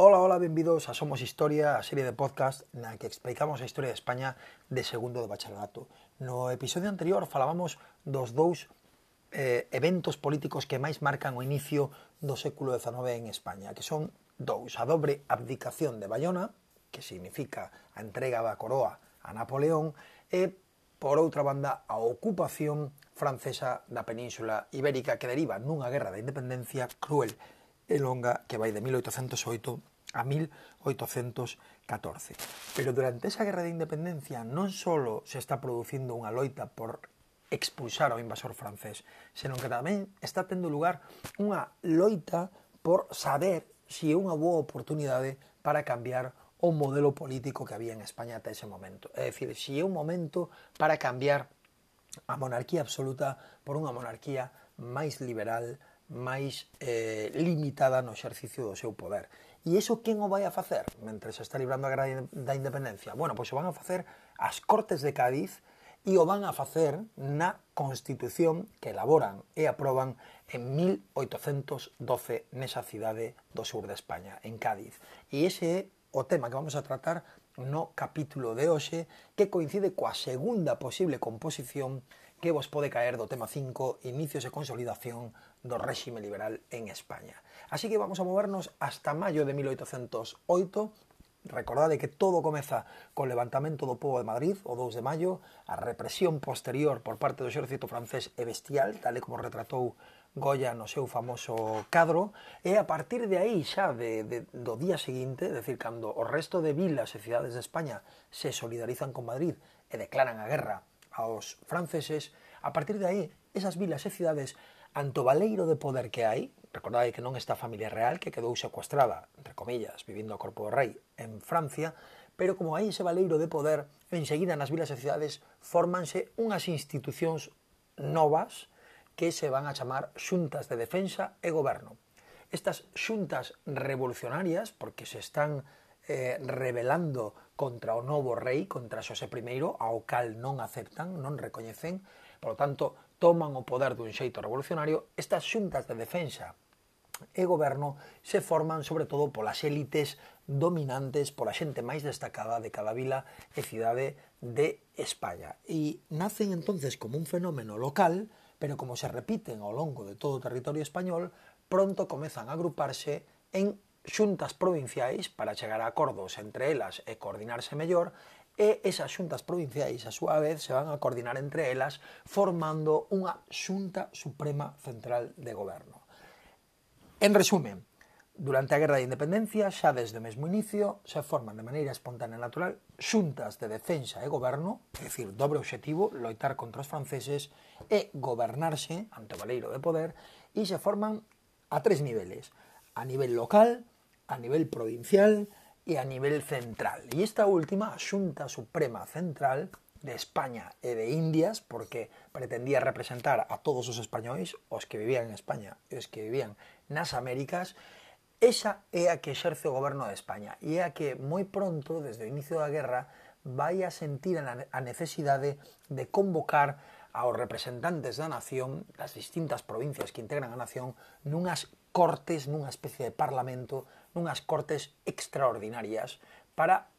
Ola, ola, benvidos a Somos Historia, a serie de podcast na que explicamos a historia de España de segundo de bacharelato. No episodio anterior falábamos dos dous eh, eventos políticos que máis marcan o inicio do século XIX en España, que son dous, a dobre abdicación de Bayona, que significa a entrega da coroa a Napoleón, e, por outra banda, a ocupación francesa da península ibérica que deriva nunha guerra de independencia cruel e longa que vai de 1808 a 1814. Pero durante esa guerra de independencia non só se está producindo unha loita por expulsar ao invasor francés, senón que tamén está tendo lugar unha loita por saber se é unha boa oportunidade para cambiar o modelo político que había en España ata ese momento. É dicir, se é un momento para cambiar a monarquía absoluta por unha monarquía máis liberal, máis eh, limitada no exercicio do seu poder. E iso quen o vai a facer? Mentre se está librando a guerra da independencia. Bueno, pois o van a facer as Cortes de Cádiz e o van a facer na Constitución que elaboran e aproban en 1812 nesa cidade do sur de España, en Cádiz. E ese é o tema que vamos a tratar no capítulo de hoxe que coincide coa segunda posible composición que vos pode caer do tema 5, inicios e consolidación do réxime liberal en España. Así que vamos a movernos hasta maio de 1808, Recordade que todo comeza co levantamento do povo de Madrid o 2 de maio, a represión posterior por parte do exército francés é bestial, tal e como retratou Goya no seu famoso cadro, e a partir de aí xa de, de, do día seguinte, é dicir, cando o resto de vilas e cidades de España se solidarizan con Madrid e declaran a guerra aos franceses, a partir de aí, esas vilas e cidades anto valeiro de poder que hai, recordade que non está a familia real que quedou secuestrada, entre comillas, vivindo a corpo do rei en Francia, pero como hai ese valeiro de poder, enseguida nas vilas e cidades fórmanse unhas institucións novas que se van a chamar xuntas de defensa e goberno. Estas xuntas revolucionarias, porque se están eh, revelando contra o novo rei, contra Xosé I, ao cal non aceptan, non recoñecen, polo tanto, toman o poder dun xeito revolucionario, estas xuntas de defensa e goberno se forman sobre todo polas élites dominantes, pola xente máis destacada de cada vila e cidade de España. E nacen entonces como un fenómeno local, pero como se repiten ao longo de todo o territorio español, pronto comezan a agruparse en xuntas provinciais para chegar a acordos entre elas e coordinarse mellor, e esas xuntas provinciais, a súa vez, se van a coordinar entre elas formando unha xunta suprema central de goberno. En resumen, durante a Guerra de Independencia, xa desde o mesmo inicio, se forman de maneira espontánea e natural xuntas de defensa e goberno, é dicir, dobre obxectivo, loitar contra os franceses e gobernarse ante o valeiro de poder, e se forman a tres niveles. A nivel local, a nivel provincial e a nivel central. E esta última, a Xunta Suprema Central de España e de Indias, porque pretendía representar a todos os españois, os que vivían en España e os que vivían nas Américas, esa é a que exerce o goberno de España e é a que moi pronto, desde o inicio da guerra, vai a sentir a necesidade de convocar aos representantes da nación das distintas provincias que integran a nación nunhas cortes, nunha especie de parlamento, nunhas cortes extraordinarias para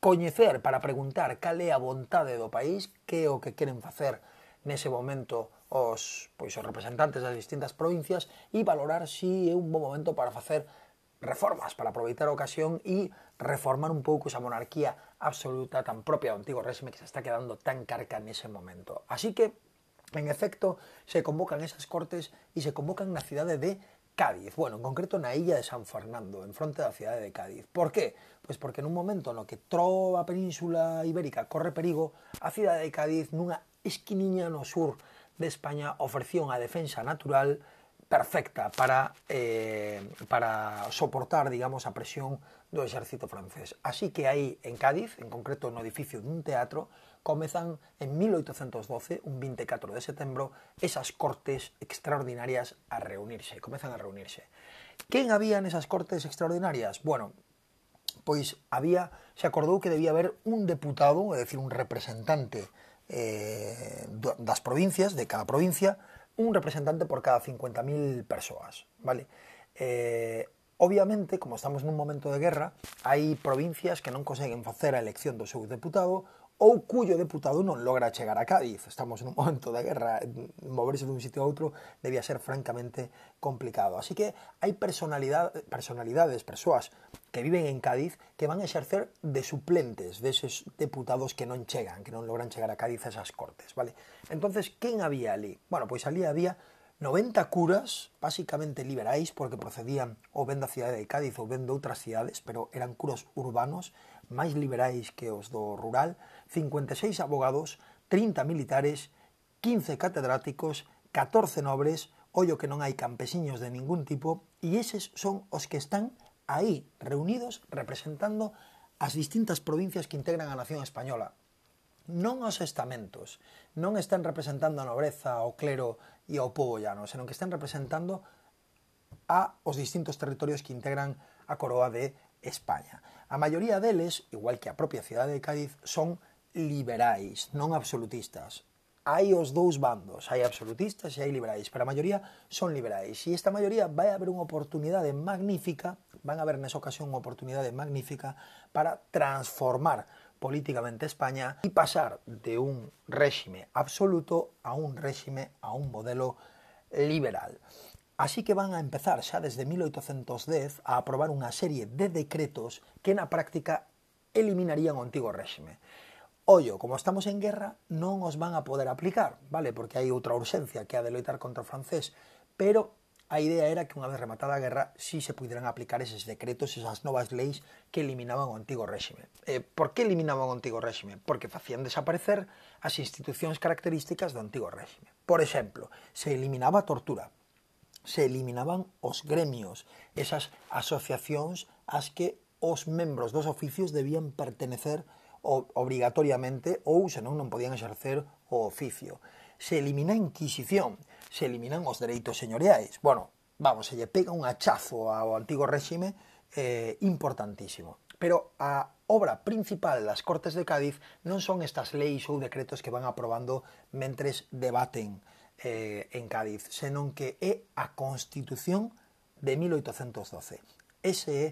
coñecer, para preguntar cal é a vontade do país, que é o que queren facer nese momento os, pois, os representantes das distintas provincias e valorar si é un bon momento para facer reformas para aproveitar a ocasión e reformar un pouco esa monarquía absoluta tan propia do antigo réxime que se está quedando tan carca nese momento. Así que, en efecto, se convocan esas cortes e se convocan na cidade de Cádiz, bueno, en concreto na illa de San Fernando, en fronte da cidade de Cádiz. Por qué? Pois porque nun momento no que toda a península ibérica corre perigo, a cidade de Cádiz nunha esquiniña no sur de España ofrecía unha defensa natural perfecta para, eh, para soportar, digamos, a presión do exército francés. Así que aí, en Cádiz, en concreto no edificio dun teatro, comezan en 1812, un 24 de setembro, esas cortes extraordinarias a reunirse, comezan a reunirse. Quen había nesas cortes extraordinarias? Bueno, pois había, se acordou que debía haber un deputado, é dicir, un representante eh, das provincias, de cada provincia, un representante por cada 50.000 personas, ¿vale? Eh, obviamente, como estamos nun momento de guerra, hai provincias que non conseguen facer a elección do seu deputado ou cuyo deputado non logra chegar a Cádiz. Estamos nun momento de guerra, moverse dun sitio a outro debía ser francamente complicado. Así que hai personalidade, personalidades, persoas que viven en Cádiz que van a exercer de suplentes deses deputados que non chegan, que non logran chegar a Cádiz a esas cortes, vale? Entonces, quen había ali? Bueno, pois ali había 90 curas, basicamente liberais, porque procedían ou ben da cidade de Cádiz ou ben de outras cidades, pero eran curas urbanos, máis liberais que os do rural, 56 abogados, 30 militares, 15 catedráticos, 14 nobres, ollo que non hai campesiños de ningún tipo, e eses son os que están aí reunidos representando as distintas provincias que integran a nación española. Non os estamentos, non están representando a nobreza, o clero, e ao povo llano, senón que están representando a os distintos territorios que integran a coroa de España. A maioría deles, igual que a propia cidade de Cádiz, son liberais, non absolutistas. Hai os dous bandos, hai absolutistas e hai liberais, pero a maioría son liberais. E esta maioría vai haber unha oportunidade magnífica, van a haber nesa ocasión unha oportunidade magnífica para transformar políticamente España y pasar de un régimen absoluto a un régimen, a un modelo liberal. Así que van a empezar xa desde 1810 a aprobar unha serie de decretos que na práctica eliminarían o antigo réxime. Ollo, como estamos en guerra, non os van a poder aplicar, vale? Porque hai outra urxencia que a de loitar contra o francés, pero A idea era que unha vez rematada a guerra si se pudieran aplicar eses decretos, esas novas leis que eliminaban o antigo réxime. Eh, por que eliminaban o antigo réxime? Porque facían desaparecer as institucións características do antigo réxime. Por exemplo, se eliminaba a tortura, se eliminaban os gremios, esas asociacións ás as que os membros dos oficios debían pertenecer obrigatoriamente ou senón non podían exercer o oficio se elimina a Inquisición, se eliminan os dereitos señoriais. Bueno, vamos, se lle pega un hachazo ao antigo réxime eh, importantísimo. Pero a obra principal das Cortes de Cádiz non son estas leis ou decretos que van aprobando mentres debaten eh, en Cádiz, senón que é a Constitución de 1812. Ese é,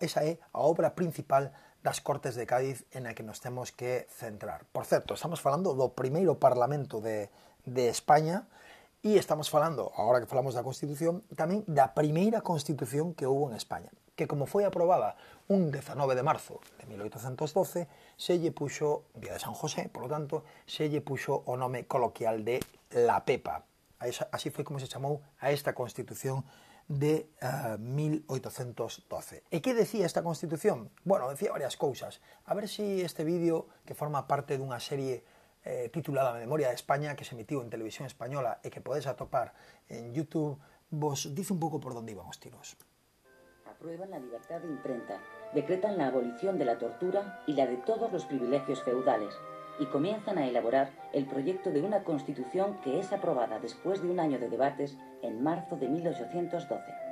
esa é a obra principal das Cortes de Cádiz en a que nos temos que centrar. Por certo, estamos falando do primeiro Parlamento de, de España e estamos falando, agora que falamos da Constitución, tamén da primeira Constitución que houve en España, que como foi aprobada un 19 de marzo de 1812, se lle puxo, vía de San José, por lo tanto, se lle puxo o nome coloquial de La Pepa. Así foi como se chamou a esta Constitución de eh, uh, 1812. E que decía esta Constitución? Bueno, decía varias cousas. A ver si este vídeo, que forma parte dunha serie eh, titulada Memoria de España, que se emitiu en televisión española e que podes atopar en Youtube, vos dice un pouco por onde iban os tiros. Aprueban la libertad de imprenta, decretan la abolición de la tortura y la de todos los privilegios feudales, y comienzan a elaborar el proyecto de una constitución que es aprobada después de un año de debates en marzo de 1812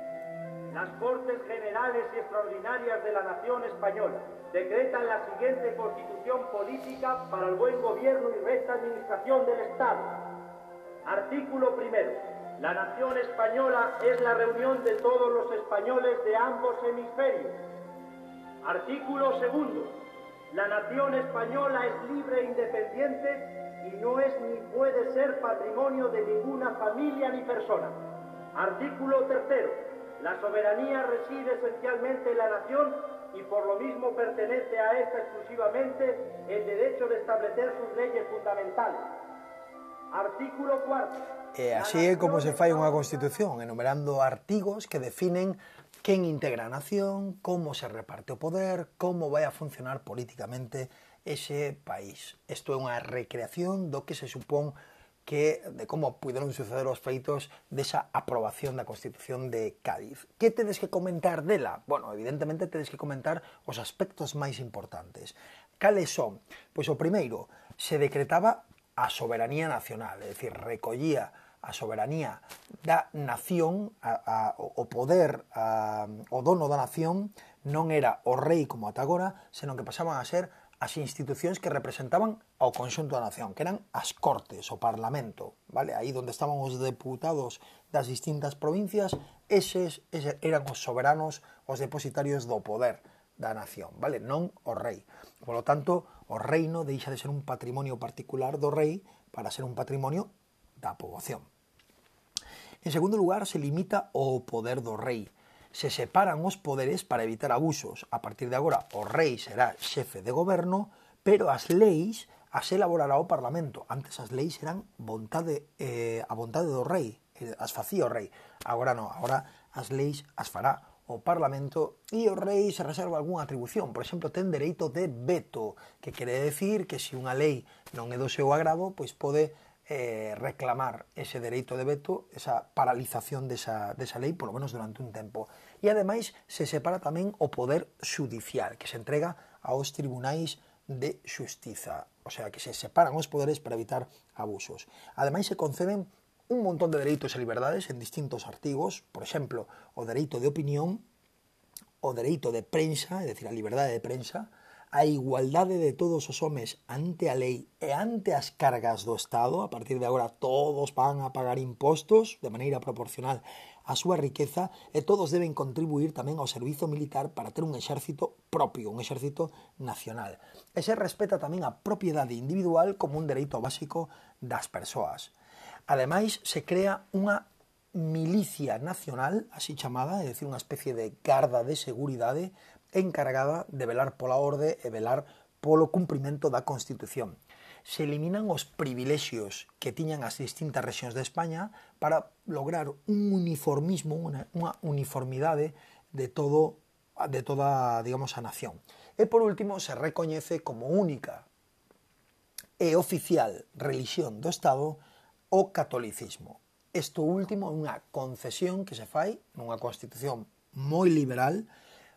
las Cortes Generales y Extraordinarias de la Nación Española decretan la siguiente constitución política para el buen gobierno y recta administración del Estado. Artículo primero. La nación española es la reunión de todos los españoles de ambos hemisferios. Artículo segundo. La nación española es libre e independiente y no es ni puede ser patrimonio de ninguna familia ni persona. Artículo tercero. La soberanía reside esencialmente en la nación y por lo mismo pertenece a esta exclusivamente el derecho de establecer sus leyes fundamentales. Artículo 4. E así é como se fai unha constitución, enumerando artigos que definen quen integra a nación, como se reparte o poder, como vai a funcionar políticamente ese país. Isto é unha recreación do que se supón que de como puderon suceder os feitos desa aprobación da Constitución de Cádiz. Que tedes que comentar dela? Bueno, evidentemente tedes que comentar os aspectos máis importantes. Cales son? Pois o primeiro, se decretaba a soberanía nacional, é dicir, recollía a soberanía da nación, a, a, o poder, a, o dono da nación, non era o rei como ata agora, senón que pasaban a ser as institucións que representaban ao conxunto da nación, que eran as cortes, o parlamento, vale? Aí onde estaban os deputados das distintas provincias, eses, eses eran os soberanos, os depositarios do poder da nación, vale? Non o rei. Por lo tanto, o reino deixa de ser un patrimonio particular do rei para ser un patrimonio da poboación. En segundo lugar, se limita o poder do rei. Se separan os poderes para evitar abusos. A partir de agora, o rei será xefe de goberno, pero as leis as elaborará o Parlamento. Antes as leis eran vontade, eh, a vontade do rei, eh, as facía o rei. Agora non, agora as leis as fará o Parlamento e o rei se reserva algunha atribución. Por exemplo, ten dereito de veto, que quere decir que se unha lei non é do seu agrado, pois pode eh, reclamar ese dereito de veto, esa paralización desa, desa lei, polo menos durante un tempo. E ademais se separa tamén o poder judicial, que se entrega aos tribunais de xustiza, o sea, que se separan os poderes para evitar abusos. Ademais se conceden un montón de dereitos e liberdades en distintos artigos, por exemplo, o dereito de opinión, o dereito de prensa, é dicir, a liberdade de prensa, a igualdade de todos os homes ante a lei e ante as cargas do Estado, a partir de agora todos van a pagar impostos de maneira proporcional a súa riqueza e todos deben contribuir tamén ao servizo militar para ter un exército propio, un exército nacional. E se respeta tamén a propiedade individual como un dereito básico das persoas. Ademais, se crea unha milicia nacional, así chamada, é dicir, unha especie de garda de seguridade encargada de velar pola orde e velar polo cumprimento da Constitución. Se eliminan os privilexios que tiñan as distintas rexións de España para lograr un uniformismo, unha, unha uniformidade de todo de toda, digamos, a nación. E por último, se recoñece como única e oficial religión do Estado o catolicismo. Isto último é unha concesión que se fai nunha constitución moi liberal,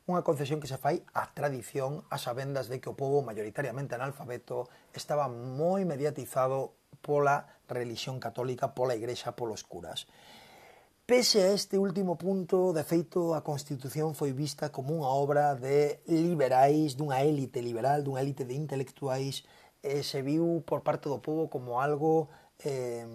unha concesión que se fai a tradición a sabendas de que o povo mayoritariamente analfabeto estaba moi mediatizado pola religión católica, pola igrexa, polos curas. Pese a este último punto, de feito, a Constitución foi vista como unha obra de liberais, dunha élite liberal, dunha élite de intelectuais, e se viu por parte do povo como algo eh,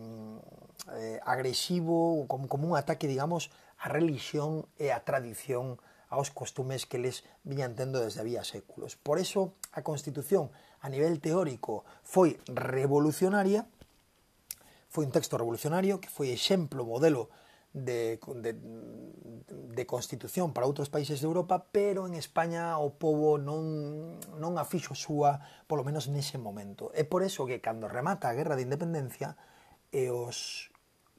eh, agresivo, como, como un ataque, digamos, á religión e á tradición aos costumes que les viñan tendo desde había séculos. Por eso a Constitución a nivel teórico foi revolucionaria, foi un texto revolucionario que foi exemplo, modelo de, de, de constitución para outros países de Europa, pero en España o povo non, non a fixo súa, polo menos nese momento. É por eso que cando remata a Guerra de Independencia e os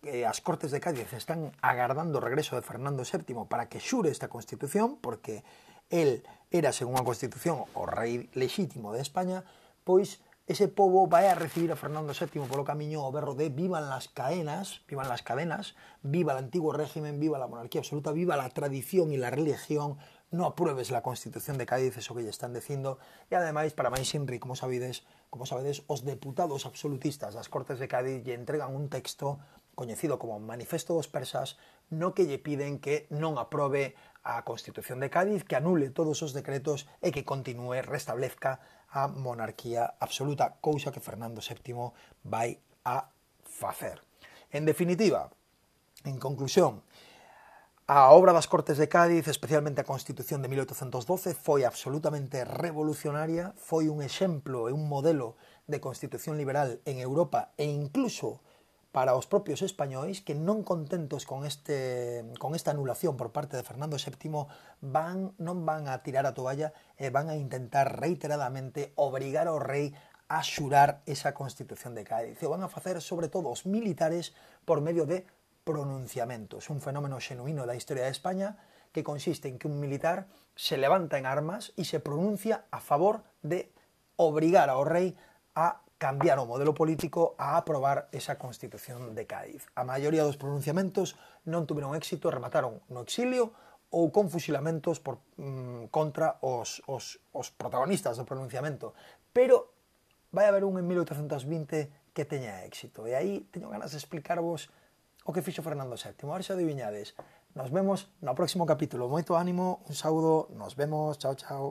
que as Cortes de Cádiz están agardando o regreso de Fernando VII para que xure esta Constitución, porque el era, según a Constitución, o rei lexítimo de España, pois ese povo vai a recibir a Fernando VII polo camiño ao berro de vivan las cadenas, vivan las cadenas, viva el antiguo régimen, viva la monarquía absoluta, viva la tradición e la religión, no apruebes la Constitución de Cádiz, eso que lle están dicindo, e ademais, para máis inri, como sabedes, como sabedes, os deputados absolutistas das Cortes de Cádiz lle entregan un texto coñecido como Manifesto dos Persas, no que lle piden que non aprobe a Constitución de Cádiz, que anule todos os decretos e que continúe, restablezca a monarquía absoluta, cousa que Fernando VII vai a facer. En definitiva, en conclusión, A obra das Cortes de Cádiz, especialmente a Constitución de 1812, foi absolutamente revolucionaria, foi un exemplo e un modelo de Constitución liberal en Europa e incluso para os propios españois que non contentos con este con esta anulación por parte de Fernando VII van non van a tirar a toalla e van a intentar reiteradamente obrigar ao rei a xurar esa Constitución de Cádiz. E van a facer sobre todo os militares por medio de pronunciamentos, un fenómeno xenuíno da historia de España que consiste en que un militar se levanta en armas e se pronuncia a favor de obrigar ao rei a cambiar o modelo político a aprobar esa Constitución de Cádiz. A maioría dos pronunciamentos non tuveron éxito e remataron no exilio ou con fusilamentos por, mm, contra os, os, os protagonistas do pronunciamento. Pero vai haber un en 1820 que teña éxito. E aí teño ganas de explicarvos o que fixo Fernando VII. A ver se adivinades. Nos vemos no próximo capítulo. Moito ánimo, un saúdo, nos vemos, chao, chao.